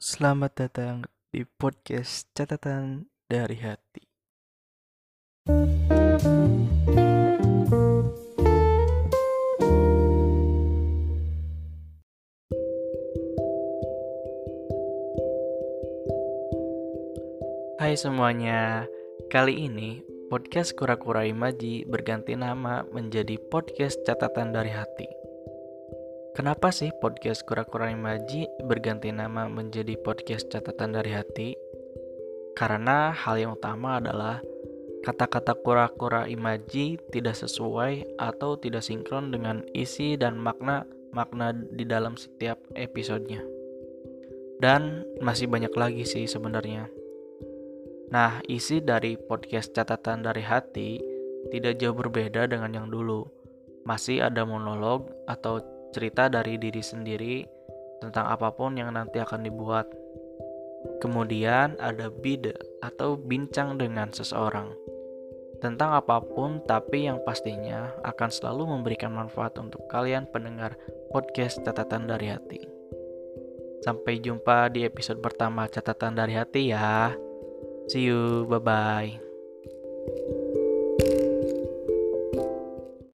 Selamat datang di podcast Catatan dari Hati. Hai semuanya, kali ini podcast Kura-Kura Imaji berganti nama menjadi podcast Catatan dari Hati. Kenapa sih podcast Kura-Kura Imaji berganti nama menjadi podcast Catatan dari Hati? Karena hal yang utama adalah kata-kata kura-kura imaji tidak sesuai atau tidak sinkron dengan isi dan makna makna di dalam setiap episodenya. Dan masih banyak lagi sih sebenarnya. Nah, isi dari podcast catatan dari hati tidak jauh berbeda dengan yang dulu. Masih ada monolog atau cerita dari diri sendiri tentang apa pun yang nanti akan dibuat. Kemudian ada bide atau bincang dengan seseorang tentang apa pun, tapi yang pastinya akan selalu memberikan manfaat untuk kalian pendengar podcast catatan dari hati. Sampai jumpa di episode pertama catatan dari hati ya. See you, bye bye.